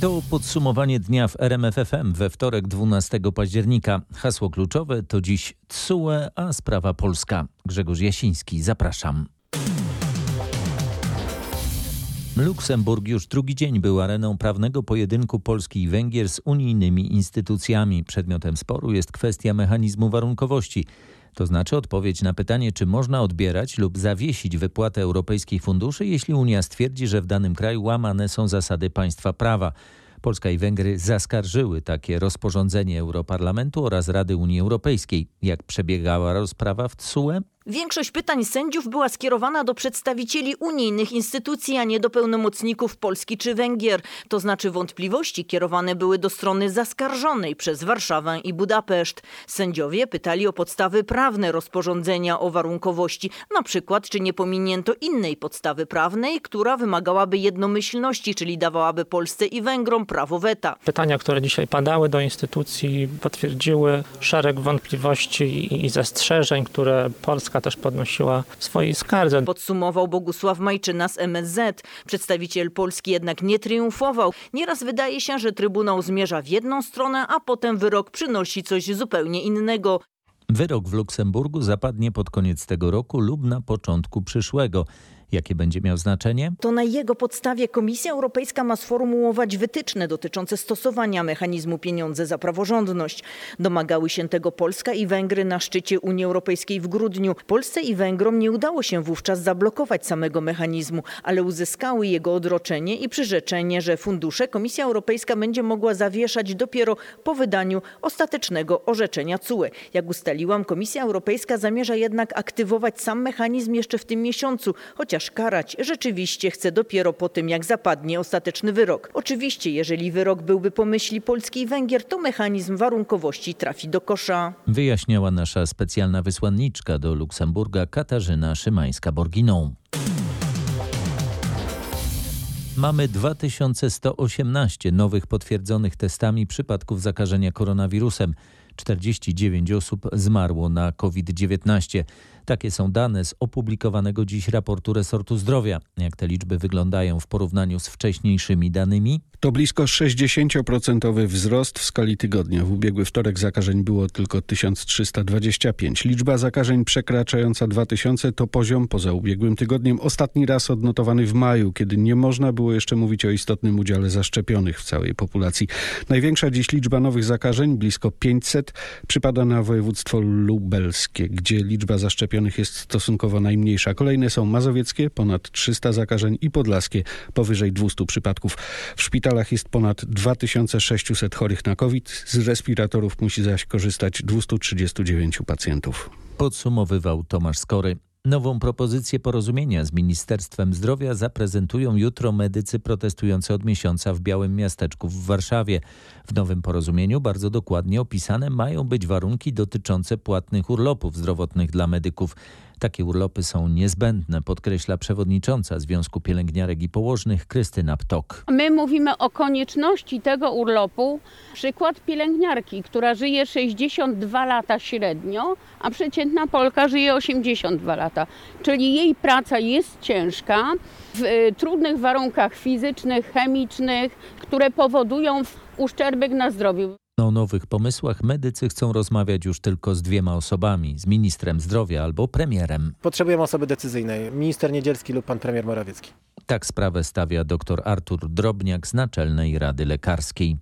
To podsumowanie dnia w RMFFM we wtorek 12 października. Hasło kluczowe to dziś TSUE, a sprawa polska. Grzegorz Jasiński, zapraszam. Luksemburg już drugi dzień był areną prawnego pojedynku Polski i Węgier z unijnymi instytucjami. Przedmiotem sporu jest kwestia mechanizmu warunkowości. To znaczy odpowiedź na pytanie, czy można odbierać lub zawiesić wypłatę europejskich funduszy, jeśli Unia stwierdzi, że w danym kraju łamane są zasady państwa prawa. Polska i Węgry zaskarżyły takie rozporządzenie Europarlamentu oraz Rady Unii Europejskiej. Jak przebiegała rozprawa w TSUE? Większość pytań sędziów była skierowana do przedstawicieli unijnych instytucji, a nie do pełnomocników Polski czy Węgier. To znaczy wątpliwości kierowane były do strony zaskarżonej przez Warszawę i Budapeszt. Sędziowie pytali o podstawy prawne rozporządzenia o warunkowości, na przykład czy nie pominięto innej podstawy prawnej, która wymagałaby jednomyślności, czyli dawałaby Polsce i Węgrom prawo weta. Pytania, które dzisiaj padały do instytucji potwierdziły szereg wątpliwości i zastrzeżeń, które Polska też podnosiła w swojej skardze. Podsumował Bogusław Majczyna z MSZ. Przedstawiciel Polski jednak nie triumfował. Nieraz wydaje się, że Trybunał zmierza w jedną stronę, a potem wyrok przynosi coś zupełnie innego. Wyrok w Luksemburgu zapadnie pod koniec tego roku lub na początku przyszłego. Jakie będzie miał znaczenie? To na jego podstawie Komisja Europejska ma sformułować wytyczne dotyczące stosowania mechanizmu pieniądze za praworządność. Domagały się tego Polska i Węgry na szczycie Unii Europejskiej w grudniu. Polsce i Węgrom nie udało się wówczas zablokować samego mechanizmu, ale uzyskały jego odroczenie i przyrzeczenie, że fundusze Komisja Europejska będzie mogła zawieszać dopiero po wydaniu ostatecznego orzeczenia CUE. Jak ustaliłam, Komisja Europejska zamierza jednak aktywować sam mechanizm jeszcze w tym miesiącu, chociaż chociaż karać rzeczywiście chce dopiero po tym, jak zapadnie ostateczny wyrok. Oczywiście, jeżeli wyrok byłby po myśli Polski i Węgier, to mechanizm warunkowości trafi do kosza. Wyjaśniała nasza specjalna wysłanniczka do Luksemburga Katarzyna Szymańska-Borginą. Mamy 2118 nowych potwierdzonych testami przypadków zakażenia koronawirusem. 49 osób zmarło na COVID-19. Takie są dane z opublikowanego dziś raportu resortu zdrowia. Jak te liczby wyglądają w porównaniu z wcześniejszymi danymi? To blisko 60% wzrost w skali tygodnia. W ubiegły wtorek zakażeń było tylko 1325. Liczba zakażeń przekraczająca 2000 to poziom poza ubiegłym tygodniem ostatni raz odnotowany w maju, kiedy nie można było jeszcze mówić o istotnym udziale zaszczepionych w całej populacji. Największa dziś liczba nowych zakażeń, blisko 500, przypada na województwo lubelskie, gdzie liczba zaszczepionych jest stosunkowo najmniejsza. Kolejne są mazowieckie, ponad 300 zakażeń i podlaskie, powyżej 200 przypadków. W szpitalach szpitalach jest ponad 2600 chorych na COVID. Z respiratorów musi zaś korzystać 239 pacjentów. Podsumowywał Tomasz Skory. Nową propozycję porozumienia z Ministerstwem Zdrowia zaprezentują jutro medycy protestujący od miesiąca w Białym Miasteczku w Warszawie. W nowym porozumieniu bardzo dokładnie opisane mają być warunki dotyczące płatnych urlopów zdrowotnych dla medyków. Takie urlopy są niezbędne, podkreśla przewodnicząca Związku Pielęgniarek i Położnych Krystyna Ptok. My mówimy o konieczności tego urlopu. Przykład pielęgniarki, która żyje 62 lata średnio, a przeciętna Polka żyje 82 lata. Czyli jej praca jest ciężka w y, trudnych warunkach fizycznych, chemicznych, które powodują uszczerbek na zdrowiu. O nowych pomysłach medycy chcą rozmawiać już tylko z dwiema osobami, z ministrem zdrowia albo premierem. Potrzebujemy osoby decyzyjnej, minister Niedzielski lub pan premier Morawiecki. Tak sprawę stawia dr Artur Drobniak z Naczelnej Rady Lekarskiej.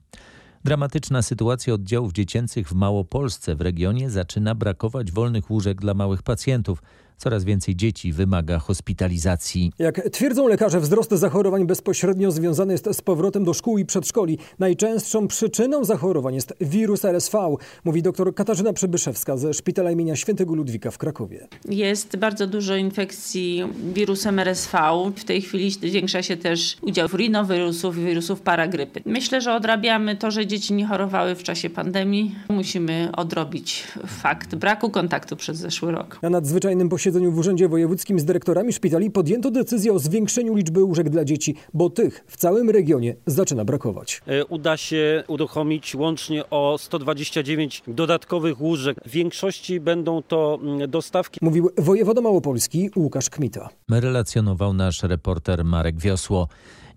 Dramatyczna sytuacja oddziałów dziecięcych w Małopolsce w regionie zaczyna brakować wolnych łóżek dla małych pacjentów. Coraz więcej dzieci wymaga hospitalizacji. Jak twierdzą lekarze, wzrost zachorowań bezpośrednio związany jest z powrotem do szkół i przedszkoli. Najczęstszą przyczyną zachorowań jest wirus RSV, mówi dr Katarzyna Przybyszewska ze Szpitala imienia Świętego Ludwika w Krakowie. Jest bardzo dużo infekcji wirusem RSV. W tej chwili zwiększa się też udział rinowirusów i wirusów paragrypy. Myślę, że odrabiamy to, że dzieci nie chorowały w czasie pandemii. Musimy odrobić fakt braku kontaktu przez zeszły rok. Na nadzwyczajnym posiedzeniu posiedzeniu w Urzędzie Wojewódzkim z dyrektorami szpitali podjęto decyzję o zwiększeniu liczby łóżek dla dzieci, bo tych w całym regionie zaczyna brakować. E, uda się uruchomić łącznie o 129 dodatkowych łóżek. W większości będą to mm, dostawki. Mówił wojewoda małopolski Łukasz Kmita. Relacjonował nasz reporter Marek Wiosło.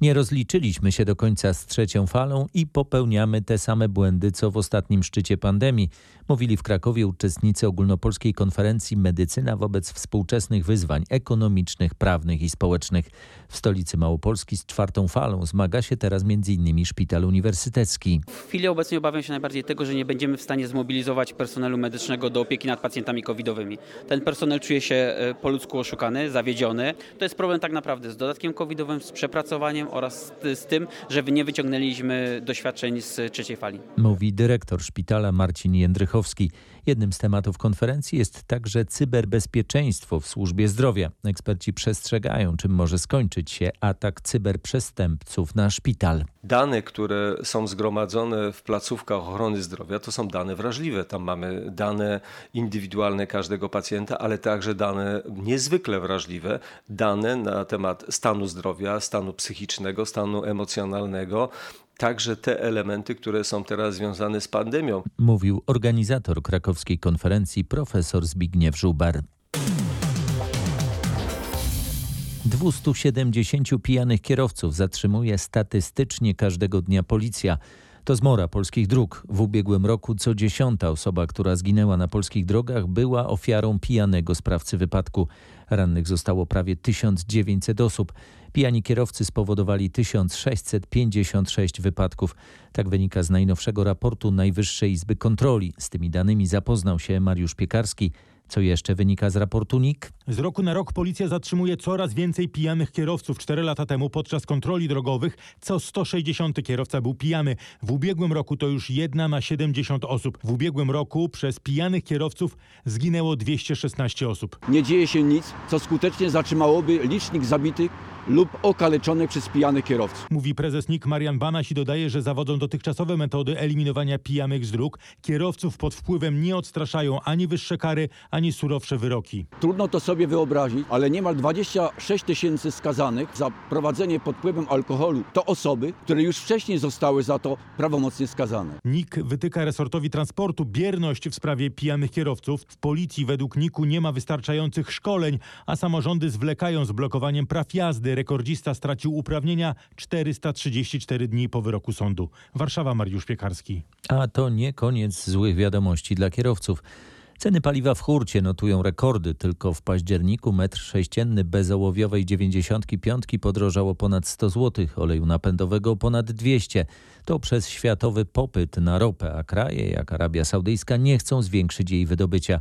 Nie rozliczyliśmy się do końca z trzecią falą i popełniamy te same błędy, co w ostatnim szczycie pandemii, mówili w Krakowie uczestnicy ogólnopolskiej konferencji Medycyna wobec współczesnych wyzwań ekonomicznych, prawnych i społecznych. W stolicy Małopolski z czwartą falą zmaga się teraz m.in. szpital uniwersytecki. W chwili obecnej obawiam się najbardziej tego, że nie będziemy w stanie zmobilizować personelu medycznego do opieki nad pacjentami covidowymi. Ten personel czuje się e, po ludzku oszukany, zawiedziony. To jest problem tak naprawdę z dodatkiem covidowym, z przepracowaniem oraz z tym, że nie wyciągnęliśmy doświadczeń z trzeciej fali. Mówi dyrektor szpitala Marcin Jędrychowski. Jednym z tematów konferencji jest także cyberbezpieczeństwo w służbie zdrowia. Eksperci przestrzegają, czym może skończyć się atak cyberprzestępców na szpital. Dane, które są zgromadzone w placówkach ochrony zdrowia, to są dane wrażliwe. Tam mamy dane indywidualne każdego pacjenta, ale także dane niezwykle wrażliwe, dane na temat stanu zdrowia, stanu psychicznego, stanu emocjonalnego także te elementy, które są teraz związane z pandemią. Mówił organizator krakowskiej konferencji profesor Zbigniew Żubar. 270 pijanych kierowców zatrzymuje statystycznie każdego dnia policja. To zmora polskich dróg. W ubiegłym roku co dziesiąta osoba, która zginęła na polskich drogach, była ofiarą pijanego sprawcy wypadku. Rannych zostało prawie 1900 osób. Pijani kierowcy spowodowali 1656 wypadków. Tak wynika z najnowszego raportu Najwyższej Izby Kontroli. Z tymi danymi zapoznał się Mariusz Piekarski. Co jeszcze wynika z raportu NIK? Z roku na rok policja zatrzymuje coraz więcej pijanych kierowców. Cztery lata temu podczas kontroli drogowych co 160 kierowca był pijany. W ubiegłym roku to już jedna na 70 osób. W ubiegłym roku przez pijanych kierowców zginęło 216 osób. Nie dzieje się nic, co skutecznie zatrzymałoby licznik zabitych lub okaleczonych przez pijanych kierowców. Mówi prezes NIK Marian Banaś i dodaje, że zawodzą dotychczasowe metody eliminowania pijanych z dróg. Kierowców pod wpływem nie odstraszają ani wyższe kary, ani surowsze wyroki. Trudno to sobie wyobrazić, ale niemal 26 tysięcy skazanych za prowadzenie pod wpływem alkoholu to osoby, które już wcześniej zostały za to prawomocnie skazane. NIK wytyka resortowi transportu bierność w sprawie pijanych kierowców. W policji według NIK-u nie ma wystarczających szkoleń, a samorządy zwlekają z blokowaniem praw jazdy. Rekordzista stracił uprawnienia 434 dni po wyroku sądu. Warszawa, Mariusz Piekarski. A to nie koniec złych wiadomości dla kierowców. Ceny paliwa w hurcie notują rekordy. Tylko w październiku metr sześcienny bezołowiowej 95 podrożało ponad 100 zł, oleju napędowego ponad 200. To przez światowy popyt na ropę, a kraje jak Arabia Saudyjska nie chcą zwiększyć jej wydobycia.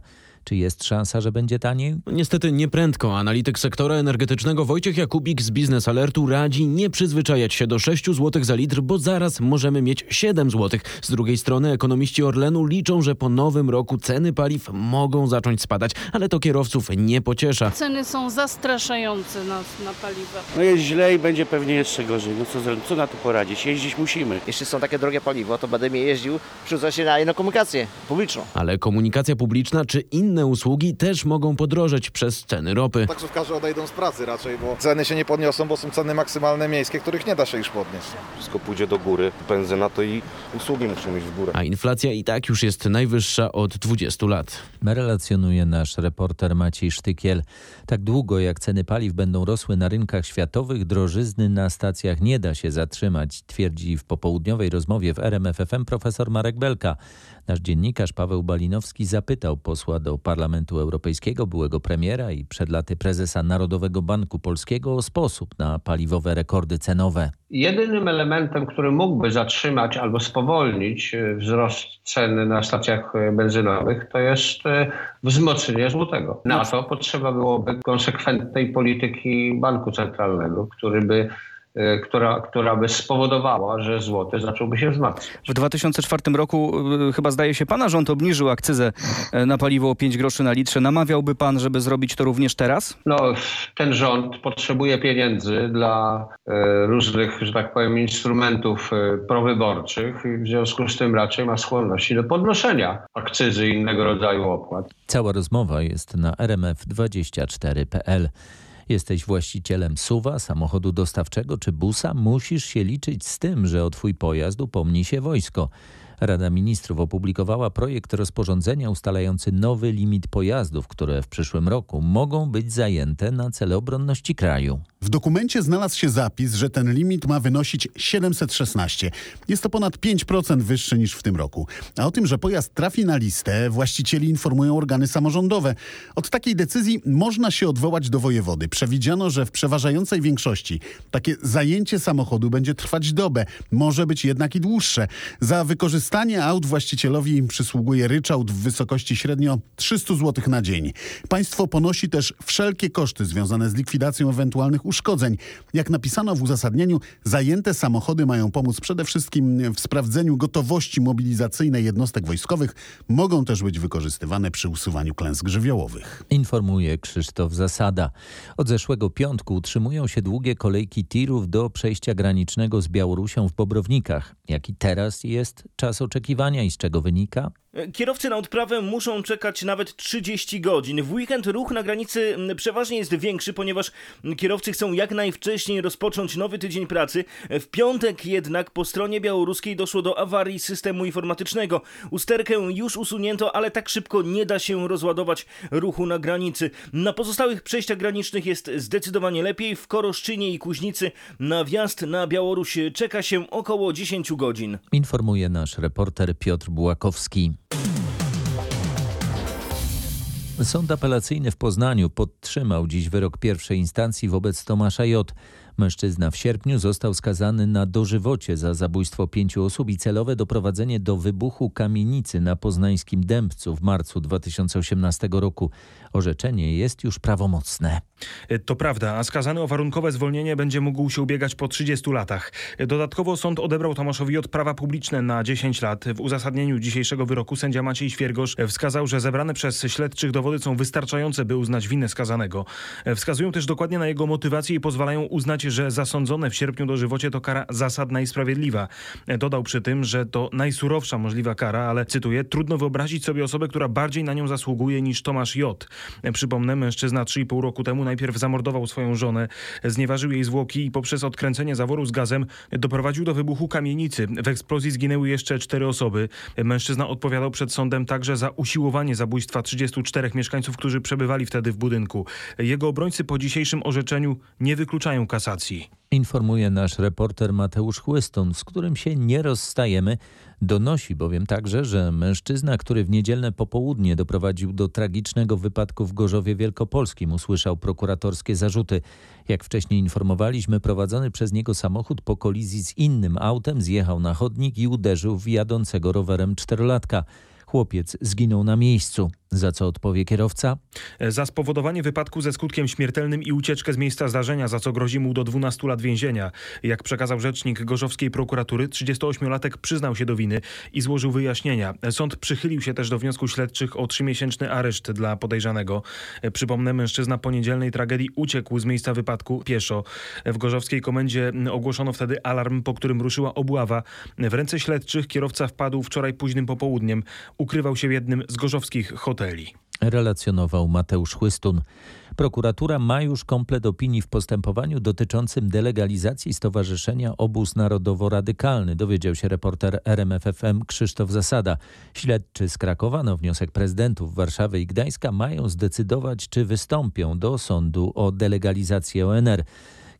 Czy jest szansa, że będzie taniej? Niestety nieprędko. Analityk sektora energetycznego Wojciech Jakubik z Biznes Alertu radzi nie przyzwyczajać się do 6 zł za litr, bo zaraz możemy mieć 7 zł. Z drugiej strony ekonomiści Orlenu liczą, że po nowym roku ceny paliw mogą zacząć spadać, ale to kierowców nie pociesza. Ceny są zastraszające na, na paliwa. No jest źle i będzie pewnie jeszcze gorzej. No co, co na to poradzić? Jeździć musimy. Jeśli są takie drogie paliwo, to będę mnie jeździł, przerzucać się na inną komunikację publiczną. Ale komunikacja publiczna czy inne usługi też mogą podrożeć przez ceny ropy. Taksówkarze odejdą z pracy raczej, bo ceny się nie podniosą, bo są ceny maksymalne miejskie, których nie da się już podnieść. Wszystko pójdzie do góry, benzyna to i usługi muszą iść w górę. A inflacja i tak już jest najwyższa od 20 lat. Relacjonuje nasz reporter Maciej Sztykiel. Tak długo jak ceny paliw będą rosły na rynkach światowych, drożyzny na stacjach nie da się zatrzymać, twierdzi w popołudniowej rozmowie w RMFFM profesor Marek Belka. Nasz dziennikarz Paweł Balinowski zapytał posła do Parlamentu Europejskiego, byłego premiera i przed laty prezesa Narodowego Banku Polskiego o sposób na paliwowe rekordy cenowe. Jedynym elementem, który mógłby zatrzymać albo spowolnić wzrost ceny na stacjach benzynowych, to jest wzmocnienie złotego. Na to potrzeba byłoby konsekwentnej polityki banku centralnego, który by która, która by spowodowała, że złoty zacząłby się wzmacniać. W 2004 roku chyba zdaje się pana rząd obniżył akcyzę na paliwo o 5 groszy na litrze. Namawiałby pan, żeby zrobić to również teraz? No, ten rząd potrzebuje pieniędzy dla różnych, że tak powiem, instrumentów prowyborczych i w związku z tym raczej ma skłonności do podnoszenia akcyzy i innego rodzaju opłat. Cała rozmowa jest na rmf24.pl. Jesteś właścicielem suwa, samochodu dostawczego czy busa, musisz się liczyć z tym, że o twój pojazd upomni się wojsko. Rada Ministrów opublikowała projekt rozporządzenia ustalający nowy limit pojazdów, które w przyszłym roku mogą być zajęte na cele obronności kraju. W dokumencie znalazł się zapis, że ten limit ma wynosić 716. Jest to ponad 5% wyższy niż w tym roku. A o tym, że pojazd trafi na listę, właścicieli informują organy samorządowe. Od takiej decyzji można się odwołać do wojewody. Przewidziano, że w przeważającej większości takie zajęcie samochodu będzie trwać dobę. Może być jednak i dłuższe. Za wykorzystanie aut właścicielowi przysługuje ryczałt w wysokości średnio 300 zł na dzień. Państwo ponosi też wszelkie koszty związane z likwidacją ewentualnych uszkodzeń. Jak napisano w uzasadnieniu, zajęte samochody mają pomóc przede wszystkim w sprawdzeniu gotowości mobilizacyjnej jednostek wojskowych. Mogą też być wykorzystywane przy usuwaniu klęsk żywiołowych. Informuje Krzysztof Zasada. Od zeszłego piątku utrzymują się długie kolejki tirów do przejścia granicznego z Białorusią w Bobrownikach. Jaki teraz jest czas oczekiwania i z czego wynika? Kierowcy na odprawę muszą czekać nawet 30 godzin. W weekend ruch na granicy przeważnie jest większy, ponieważ kierowcy chcą jak najwcześniej rozpocząć nowy tydzień pracy. W piątek jednak po stronie białoruskiej doszło do awarii systemu informatycznego. Usterkę już usunięto, ale tak szybko nie da się rozładować ruchu na granicy. Na pozostałych przejściach granicznych jest zdecydowanie lepiej. W Koroszczynie i Kuźnicy na wjazd na Białoruś czeka się około 10 godzin. Informuje nasz reporter Piotr Bułakowski. Sąd apelacyjny w Poznaniu podtrzymał dziś wyrok pierwszej instancji wobec Tomasza J. Mężczyzna w sierpniu został skazany na dożywocie za zabójstwo pięciu osób i celowe doprowadzenie do wybuchu kamienicy na poznańskim Dębcu w marcu 2018 roku. Orzeczenie jest już prawomocne. To prawda, a skazany o warunkowe zwolnienie będzie mógł się ubiegać po 30 latach. Dodatkowo sąd odebrał Tomaszowi od prawa publiczne na 10 lat. W uzasadnieniu dzisiejszego wyroku sędzia Maciej Świergosz wskazał, że zebrane przez śledczych dowody są wystarczające, by uznać winę skazanego. Wskazują też dokładnie na jego motywację i pozwalają uznać, że zasądzone w sierpniu dożywocie to kara zasadna i sprawiedliwa. Dodał przy tym, że to najsurowsza możliwa kara, ale cytuję, trudno wyobrazić sobie osobę, która bardziej na nią zasługuje niż Tomasz J. Przypomnę, mężczyzna 3,5 roku temu najpierw zamordował swoją żonę, znieważył jej zwłoki i poprzez odkręcenie zaworu z gazem doprowadził do wybuchu kamienicy. W eksplozji zginęły jeszcze cztery osoby. Mężczyzna odpowiadał przed sądem także za usiłowanie zabójstwa 34 mieszkańców, którzy przebywali wtedy w budynku. Jego obrońcy po dzisiejszym orzeczeniu nie wykluczają kasacji. Informuje nasz reporter Mateusz Chłystun, z którym się nie rozstajemy. Donosi bowiem także, że mężczyzna, który w niedzielne popołudnie doprowadził do tragicznego wypadku w Gorzowie Wielkopolskim, usłyszał prokuratorskie zarzuty. Jak wcześniej informowaliśmy, prowadzony przez niego samochód po kolizji z innym autem zjechał na chodnik i uderzył w jadącego rowerem czterolatka. Chłopiec zginął na miejscu. Za co odpowie kierowca? Za spowodowanie wypadku ze skutkiem śmiertelnym i ucieczkę z miejsca zdarzenia, za co grozi mu do 12 lat więzienia. Jak przekazał rzecznik gorzowskiej prokuratury, 38-latek przyznał się do winy i złożył wyjaśnienia. Sąd przychylił się też do wniosku śledczych o trzymiesięczny areszt dla podejrzanego. Przypomnę, mężczyzna po niedzielnej tragedii uciekł z miejsca wypadku pieszo. W gorzowskiej komendzie ogłoszono wtedy alarm, po którym ruszyła obława. W ręce śledczych kierowca wpadł wczoraj późnym popołudniem. Ukrywał się w jednym z gorzowskich hoteli Relacjonował Mateusz Chłystun. Prokuratura ma już komplet opinii w postępowaniu dotyczącym delegalizacji Stowarzyszenia Obóz Narodowo-Radykalny, dowiedział się reporter RMFFM Krzysztof Zasada. Śledczy z Krakowa na wniosek prezydentów Warszawy i Gdańska mają zdecydować, czy wystąpią do sądu o delegalizację ONR.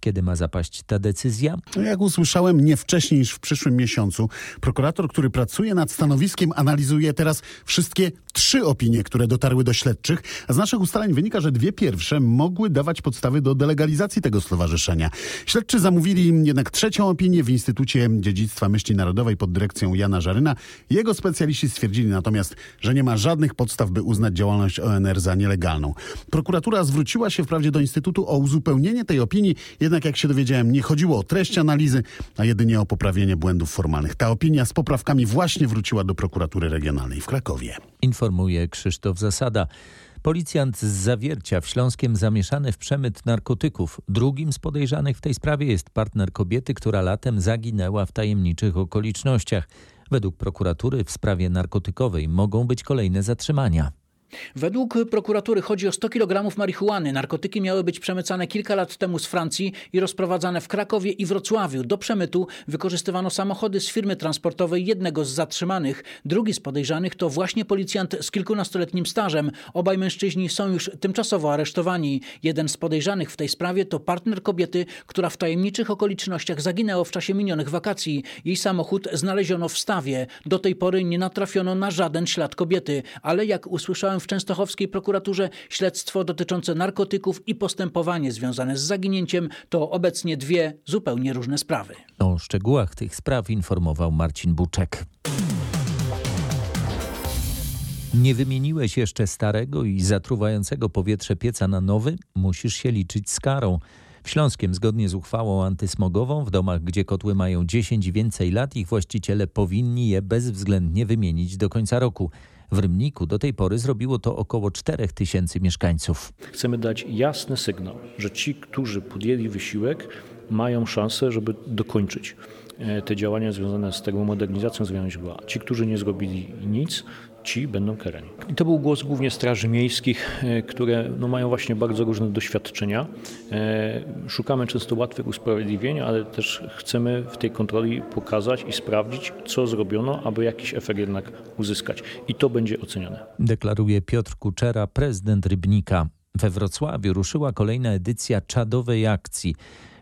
Kiedy ma zapaść ta decyzja? No jak usłyszałem, nie wcześniej niż w przyszłym miesiącu. Prokurator, który pracuje nad stanowiskiem, analizuje teraz wszystkie trzy opinie, które dotarły do śledczych. A z naszych ustaleń wynika, że dwie pierwsze mogły dawać podstawy do delegalizacji tego stowarzyszenia. Śledczy zamówili jednak trzecią opinię w Instytucie Dziedzictwa Myśli Narodowej pod dyrekcją Jana Żaryna. Jego specjaliści stwierdzili natomiast, że nie ma żadnych podstaw, by uznać działalność ONR za nielegalną. Prokuratura zwróciła się wprawdzie do Instytutu o uzupełnienie tej opinii, jednak jak się dowiedziałem, nie chodziło o treść analizy, a jedynie o poprawienie błędów formalnych. Ta opinia z poprawkami właśnie wróciła do prokuratury regionalnej w Krakowie. Informuje Krzysztof Zasada. Policjant z Zawiercia w Śląskiem zamieszany w przemyt narkotyków. Drugim z podejrzanych w tej sprawie jest partner kobiety, która latem zaginęła w tajemniczych okolicznościach. Według prokuratury w sprawie narkotykowej mogą być kolejne zatrzymania. Według prokuratury chodzi o 100 kg marihuany. Narkotyki miały być przemycane kilka lat temu z Francji i rozprowadzane w Krakowie i Wrocławiu. Do przemytu wykorzystywano samochody z firmy transportowej jednego z zatrzymanych. Drugi z podejrzanych to właśnie policjant z kilkunastoletnim stażem. Obaj mężczyźni są już tymczasowo aresztowani. Jeden z podejrzanych w tej sprawie to partner kobiety, która w tajemniczych okolicznościach zaginęła w czasie minionych wakacji. Jej samochód znaleziono w stawie. Do tej pory nie natrafiono na żaden ślad kobiety, ale jak usłyszałem w częstochowskiej prokuraturze, śledztwo dotyczące narkotyków i postępowanie związane z zaginięciem to obecnie dwie zupełnie różne sprawy. O szczegółach tych spraw informował Marcin Buczek. Nie wymieniłeś jeszcze starego i zatruwającego powietrze pieca na nowy? Musisz się liczyć z karą. W Śląskiem, zgodnie z uchwałą antysmogową, w domach, gdzie kotły mają 10 i więcej lat, ich właściciele powinni je bezwzględnie wymienić do końca roku. W Rymniku do tej pory zrobiło to około 4 tysięcy mieszkańców. Chcemy dać jasny sygnał, że ci, którzy podjęli wysiłek, mają szansę, żeby dokończyć e, te działania związane z tego modernizacją zmiany źródła. Ci, którzy nie zrobili nic, ci będą karani. I to był głos głównie straży miejskich, e, które no, mają właśnie bardzo różne doświadczenia. E, szukamy często łatwych usprawiedliwień, ale też chcemy w tej kontroli pokazać i sprawdzić, co zrobiono, aby jakiś efekt jednak uzyskać. I to będzie oceniane. Deklaruje Piotr Kuczera, prezydent Rybnika. We Wrocławiu ruszyła kolejna edycja czadowej akcji.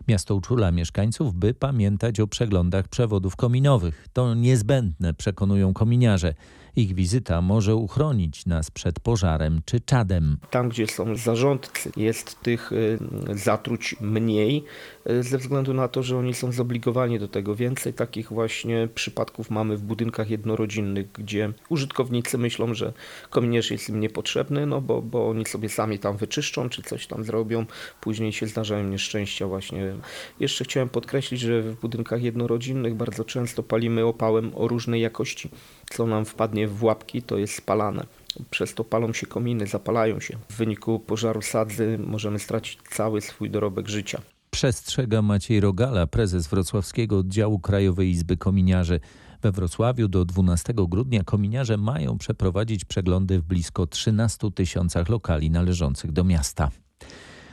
Miasto uczula mieszkańców, by pamiętać o przeglądach przewodów kominowych. To niezbędne, przekonują kominiarze. Ich wizyta może uchronić nas przed pożarem czy czadem. Tam, gdzie są zarządcy, jest tych y, zatruć mniej, y, ze względu na to, że oni są zobligowani do tego. Więcej takich właśnie przypadków mamy w budynkach jednorodzinnych, gdzie użytkownicy myślą, że kominierz jest im niepotrzebny, no bo, bo oni sobie sami tam wyczyszczą, czy coś tam zrobią. Później się zdarzają nieszczęścia właśnie. Jeszcze chciałem podkreślić, że w budynkach jednorodzinnych bardzo często palimy opałem o różnej jakości. Co nam wpadnie w łapki, to jest spalane. Przez to palą się kominy, zapalają się. W wyniku pożaru sadzy możemy stracić cały swój dorobek życia. Przestrzega Maciej Rogala, prezes Wrocławskiego Oddziału Krajowej Izby Kominiarzy. We Wrocławiu do 12 grudnia kominiarze mają przeprowadzić przeglądy w blisko 13 tysiącach lokali należących do miasta.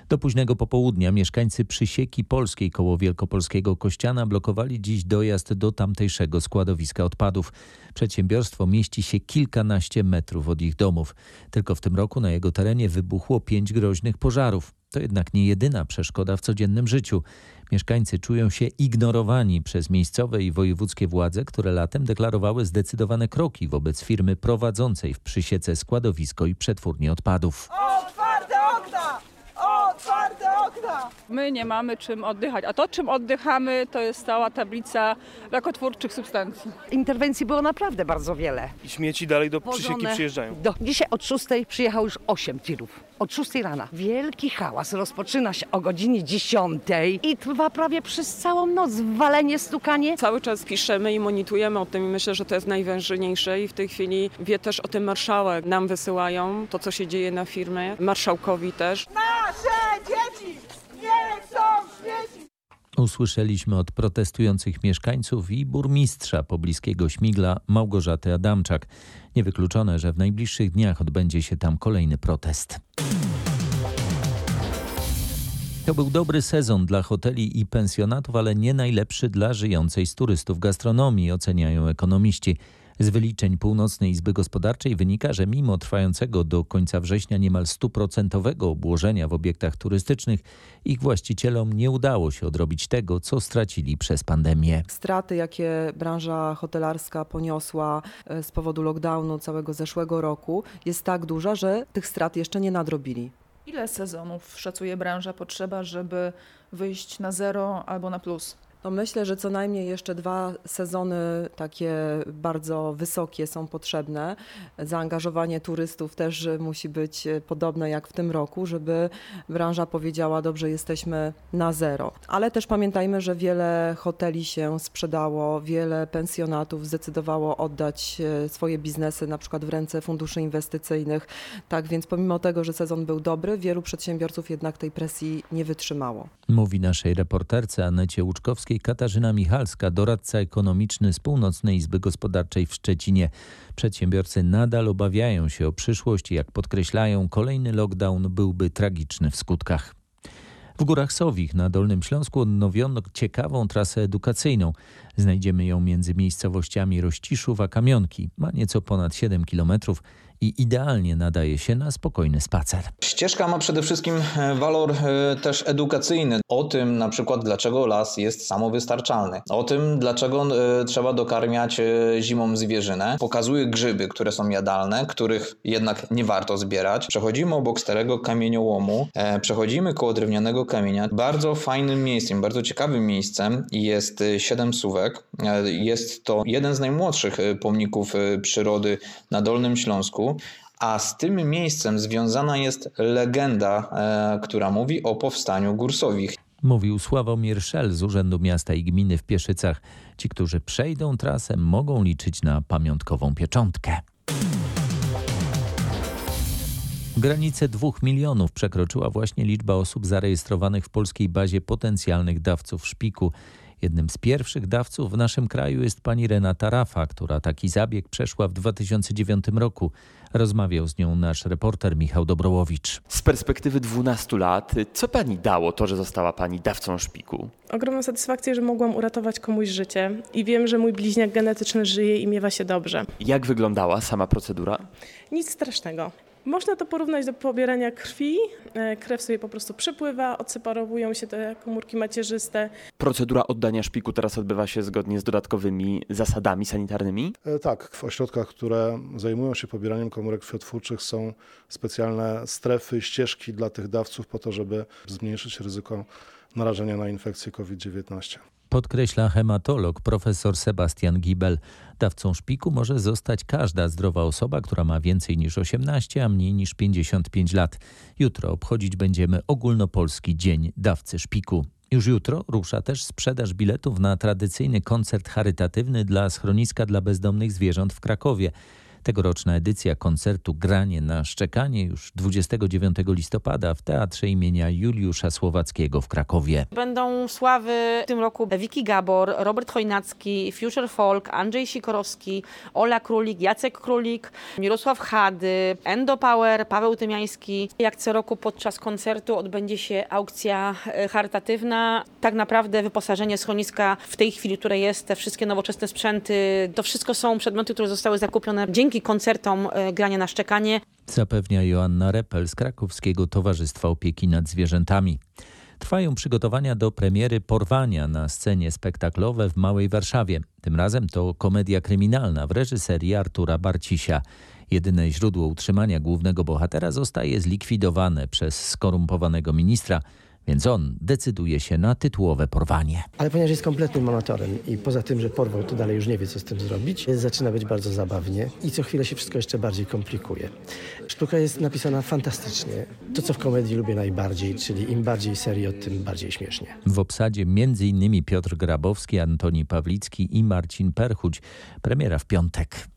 Do późnego popołudnia mieszkańcy Przysieki Polskiej koło Wielkopolskiego Kościana blokowali dziś dojazd do tamtejszego składowiska odpadów. Przedsiębiorstwo mieści się kilkanaście metrów od ich domów. Tylko w tym roku na jego terenie wybuchło pięć groźnych pożarów. To jednak nie jedyna przeszkoda w codziennym życiu. Mieszkańcy czują się ignorowani przez miejscowe i wojewódzkie władze, które latem deklarowały zdecydowane kroki wobec firmy prowadzącej w Przysiece składowisko i przetwórnię odpadów. Otwarte okna! Otwarte okna! My nie mamy czym oddychać, a to czym oddychamy to jest cała tablica rakotwórczych substancji. Interwencji było naprawdę bardzo wiele. I śmieci dalej do przysieki przyjeżdżają. Do, dzisiaj od 6 przyjechało już 8 tirów. Od 6 rana. Wielki hałas rozpoczyna się o godzinie 10 i trwa prawie przez całą noc. Walenie, stukanie. Cały czas piszemy i monitorujemy o tym i myślę, że to jest najważniejsze i w tej chwili wie też o tym marszałek. Nam wysyłają to, co się dzieje na firmie, marszałkowi też. Nasze dzieci! Usłyszeliśmy od protestujących mieszkańców i burmistrza pobliskiego Śmigla Małgorzaty Adamczak. Niewykluczone, że w najbliższych dniach odbędzie się tam kolejny protest. To był dobry sezon dla hoteli i pensjonatów, ale nie najlepszy dla żyjącej z turystów gastronomii, oceniają ekonomiści. Z wyliczeń Północnej Izby Gospodarczej wynika, że mimo trwającego do końca września niemal stuprocentowego obłożenia w obiektach turystycznych, ich właścicielom nie udało się odrobić tego, co stracili przez pandemię. Straty, jakie branża hotelarska poniosła e, z powodu lockdownu całego zeszłego roku, jest tak duża, że tych strat jeszcze nie nadrobili. Ile sezonów szacuje branża potrzeba, żeby wyjść na zero albo na plus? No myślę, że co najmniej jeszcze dwa sezony takie bardzo wysokie są potrzebne. Zaangażowanie turystów też musi być podobne jak w tym roku, żeby branża powiedziała, dobrze, jesteśmy na zero. Ale też pamiętajmy, że wiele hoteli się sprzedało, wiele pensjonatów zdecydowało oddać e, swoje biznesy na przykład w ręce funduszy inwestycyjnych. Tak więc pomimo tego, że sezon był dobry, wielu przedsiębiorców jednak tej presji nie wytrzymało. Mówi naszej reporterce Anecie Łuczkowskiej Katarzyna Michalska, doradca ekonomiczny z Północnej Izby Gospodarczej w Szczecinie. Przedsiębiorcy nadal obawiają się o przyszłość jak podkreślają, kolejny lockdown byłby tragiczny w skutkach. W Górach Sowich na Dolnym Śląsku odnowiono ciekawą trasę edukacyjną. Znajdziemy ją między miejscowościami Rościszów a Kamionki. Ma nieco ponad 7 kilometrów i idealnie nadaje się na spokojny spacer. Ścieżka ma przede wszystkim e, walor e, też edukacyjny. O tym na przykład dlaczego las jest samowystarczalny. O tym dlaczego e, trzeba dokarmiać zimą zwierzynę. Pokazuje grzyby, które są jadalne, których jednak nie warto zbierać. Przechodzimy obok starego kamieniołomu, przechodzimy koło drewnianego kamienia. Bardzo fajnym miejscem, bardzo ciekawym miejscem jest Siedem Suwek. Jest to jeden z najmłodszych pomników przyrody na Dolnym Śląsku. A z tym miejscem związana jest legenda, e, która mówi o powstaniu Górsowich. Mówił Sławomir Szel z Urzędu Miasta i Gminy w Pieszycach. Ci, którzy przejdą trasę, mogą liczyć na pamiątkową pieczątkę. Granicę dwóch milionów przekroczyła właśnie liczba osób zarejestrowanych w polskiej bazie potencjalnych dawców szpiku. Jednym z pierwszych dawców w naszym kraju jest pani Renata Rafa, która taki zabieg przeszła w 2009 roku. Rozmawiał z nią nasz reporter Michał Dobrołowicz. Z perspektywy 12 lat, co pani dało to, że została pani dawcą szpiku? Ogromną satysfakcję, że mogłam uratować komuś życie i wiem, że mój bliźniak genetyczny żyje i miewa się dobrze. Jak wyglądała sama procedura? Nic strasznego. Można to porównać do pobierania krwi. E, krew sobie po prostu przepływa, odseparowują się te komórki macierzyste. Procedura oddania szpiku teraz odbywa się zgodnie z dodatkowymi zasadami sanitarnymi? E, tak, w ośrodkach, które zajmują się pobieraniem komórek krwiotwórczych są specjalne strefy, ścieżki dla tych dawców po to, żeby zmniejszyć ryzyko narażenia na infekcję COVID-19 podkreśla hematolog profesor Sebastian Gibel. Dawcą szpiku może zostać każda zdrowa osoba, która ma więcej niż 18, a mniej niż 55 lat. Jutro obchodzić będziemy ogólnopolski Dzień Dawcy Szpiku. Już jutro rusza też sprzedaż biletów na tradycyjny koncert charytatywny dla schroniska dla bezdomnych zwierząt w Krakowie. Tegoroczna edycja koncertu Granie na szczekanie już 29 listopada w Teatrze imienia Juliusza Słowackiego w Krakowie. Będą sławy w tym roku Wiki Gabor, Robert Chojnacki, Future Folk, Andrzej Sikorowski, Ola Królik, Jacek Królik, Mirosław Hady, Endo Power, Paweł Tymiański. Jak co roku podczas koncertu odbędzie się aukcja e, charytatywna. Tak naprawdę wyposażenie schroniska w tej chwili, które jest, te wszystkie nowoczesne sprzęty, to wszystko są przedmioty, które zostały zakupione dzięki dzięki koncertom e, grania na szczekanie. Zapewnia Joanna Repel z Krakowskiego Towarzystwa Opieki nad Zwierzętami. Trwają przygotowania do premiery Porwania na scenie spektaklowe w Małej Warszawie. Tym razem to komedia kryminalna w reżyserii Artura Barcisia. Jedyne źródło utrzymania głównego bohatera zostaje zlikwidowane przez skorumpowanego ministra więc on decyduje się na tytułowe porwanie. Ale ponieważ jest kompletnym amatorem i poza tym, że porwał, to dalej już nie wie, co z tym zrobić, zaczyna być bardzo zabawnie i co chwilę się wszystko jeszcze bardziej komplikuje. Sztuka jest napisana fantastycznie. To, co w komedii lubię najbardziej, czyli im bardziej serio, tym bardziej śmiesznie. W obsadzie m.in. Piotr Grabowski, Antoni Pawlicki i Marcin Perchuć. Premiera w piątek.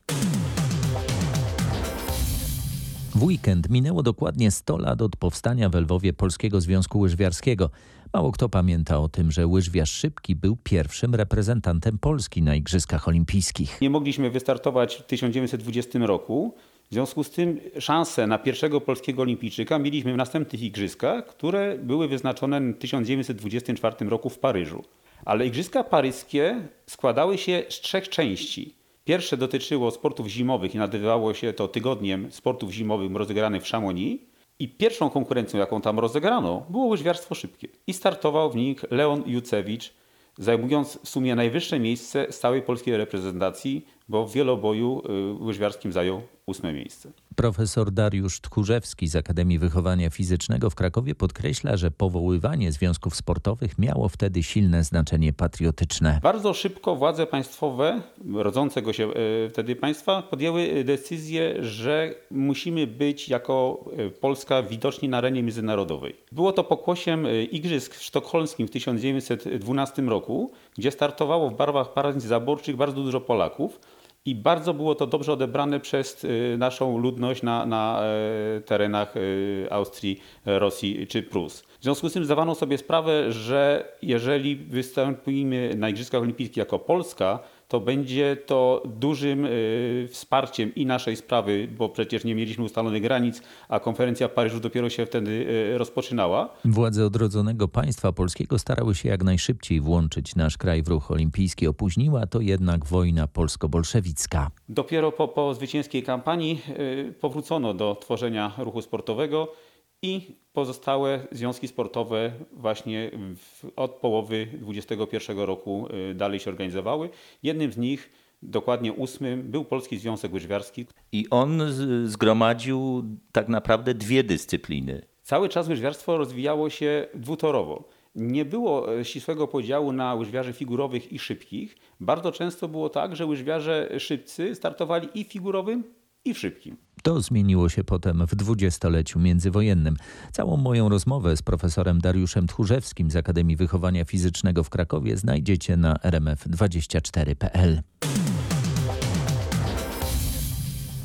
W weekend minęło dokładnie 100 lat od powstania w Lwowie Polskiego Związku Łyżwiarskiego. Mało kto pamięta o tym, że łyżwiarz Szybki był pierwszym reprezentantem Polski na Igrzyskach Olimpijskich. Nie mogliśmy wystartować w 1920 roku. W związku z tym szansę na pierwszego polskiego olimpijczyka mieliśmy w następnych igrzyskach, które były wyznaczone w 1924 roku w Paryżu. Ale igrzyska paryskie składały się z trzech części. Pierwsze dotyczyło sportów zimowych i nazywało się to tygodniem sportów zimowych rozegranych w Chamonix. I pierwszą konkurencją, jaką tam rozegrano, było łyżwiarstwo szybkie. I startował w nich Leon Jucewicz, zajmując w sumie najwyższe miejsce stałej polskiej reprezentacji, bo w wieloboju y, łyżwiarskim zajął ósme miejsce. Profesor Dariusz Tchórzewski z Akademii Wychowania Fizycznego w Krakowie podkreśla, że powoływanie związków sportowych miało wtedy silne znaczenie patriotyczne. Bardzo szybko władze państwowe, rodzącego się e, wtedy państwa, podjęły decyzję, że musimy być jako e, Polska widoczni na arenie międzynarodowej. Było to pokłosiem e, Igrzysk sztokholmskim w 1912 roku, gdzie startowało w barwach paraliz zaborczych bardzo dużo Polaków i bardzo było to dobrze odebrane przez y, naszą ludność na, na e, terenach y, Austrii, Rosji czy Prus. W związku z tym zdawano sobie sprawę, że jeżeli wystąpimy na Igrzyskach Olimpijskich jako Polska, to będzie to dużym y, wsparciem i naszej sprawy, bo przecież nie mieliśmy ustalonych granic, a konferencja w Paryżu dopiero się wtedy y, rozpoczynała. Władze odrodzonego państwa polskiego starały się jak najszybciej włączyć nasz kraj w ruch olimpijski. Opóźniła to jednak wojna polsko-bolszewicka. Dopiero po, po zwycięskiej kampanii y, powrócono do tworzenia ruchu sportowego i pozostałe związki sportowe właśnie w, od połowy 2021 roku y, dalej się organizowały. Jednym z nich, dokładnie ósmym, był Polski Związek Łyżwiarski. I on zgromadził tak naprawdę dwie dyscypliny. Cały czas łyżwiarstwo rozwijało się dwutorowo. Nie było e, ścisłego podziału na łyżwiarzy figurowych i szybkich. Bardzo często było tak, że łyżwiarze szybcy startowali i figurowym, i w szybkim. To zmieniło się potem w dwudziestoleciu międzywojennym. Całą moją rozmowę z profesorem Dariuszem Tchórzewskim z Akademii Wychowania Fizycznego w Krakowie znajdziecie na rmf24.pl.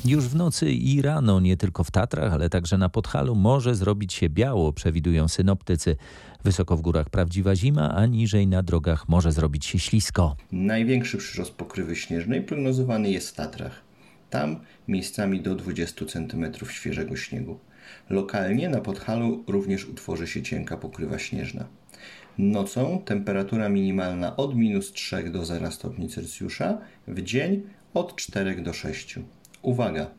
Już w nocy i rano, nie tylko w Tatrach, ale także na Podhalu, może zrobić się biało, przewidują synoptycy. Wysoko w górach prawdziwa zima, a niżej na drogach może zrobić się ślisko. Największy przyrost pokrywy śnieżnej prognozowany jest w Tatrach. Tam miejscami do 20 cm świeżego śniegu. Lokalnie na Podhalu również utworzy się cienka pokrywa śnieżna. Nocą temperatura minimalna od minus 3 do 0 stopni Celsjusza, w dzień od 4 do 6. Uwaga!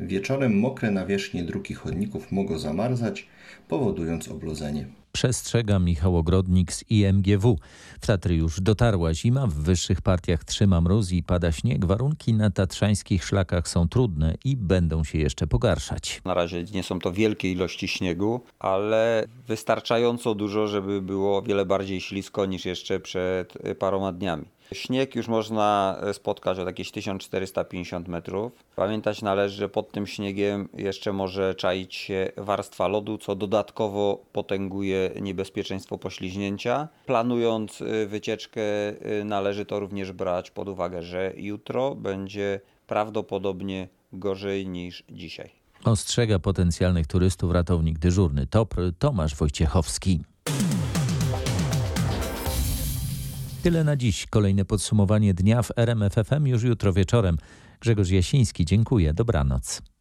Wieczorem mokre nawierzchnie dróg i chodników mogą zamarzać, powodując oblodzenie. Przestrzega Michał Ogrodnik z IMGW. W Tatry już dotarła zima, w wyższych partiach trzyma mróz i pada śnieg. Warunki na tatrzańskich szlakach są trudne i będą się jeszcze pogarszać. Na razie nie są to wielkie ilości śniegu, ale wystarczająco dużo, żeby było o wiele bardziej ślisko niż jeszcze przed paroma dniami. Śnieg już można spotkać od jakieś 1450 metrów. Pamiętać należy, że pod tym śniegiem jeszcze może czaić się warstwa lodu, co dodatkowo potęguje niebezpieczeństwo pośliźnięcia. Planując wycieczkę należy to również brać pod uwagę, że jutro będzie prawdopodobnie gorzej niż dzisiaj. Ostrzega potencjalnych turystów ratownik dyżurny TOPR Tomasz Wojciechowski. Tyle na dziś. Kolejne podsumowanie dnia w RMFFM już jutro wieczorem. Grzegorz Jasiński, dziękuję. Dobranoc.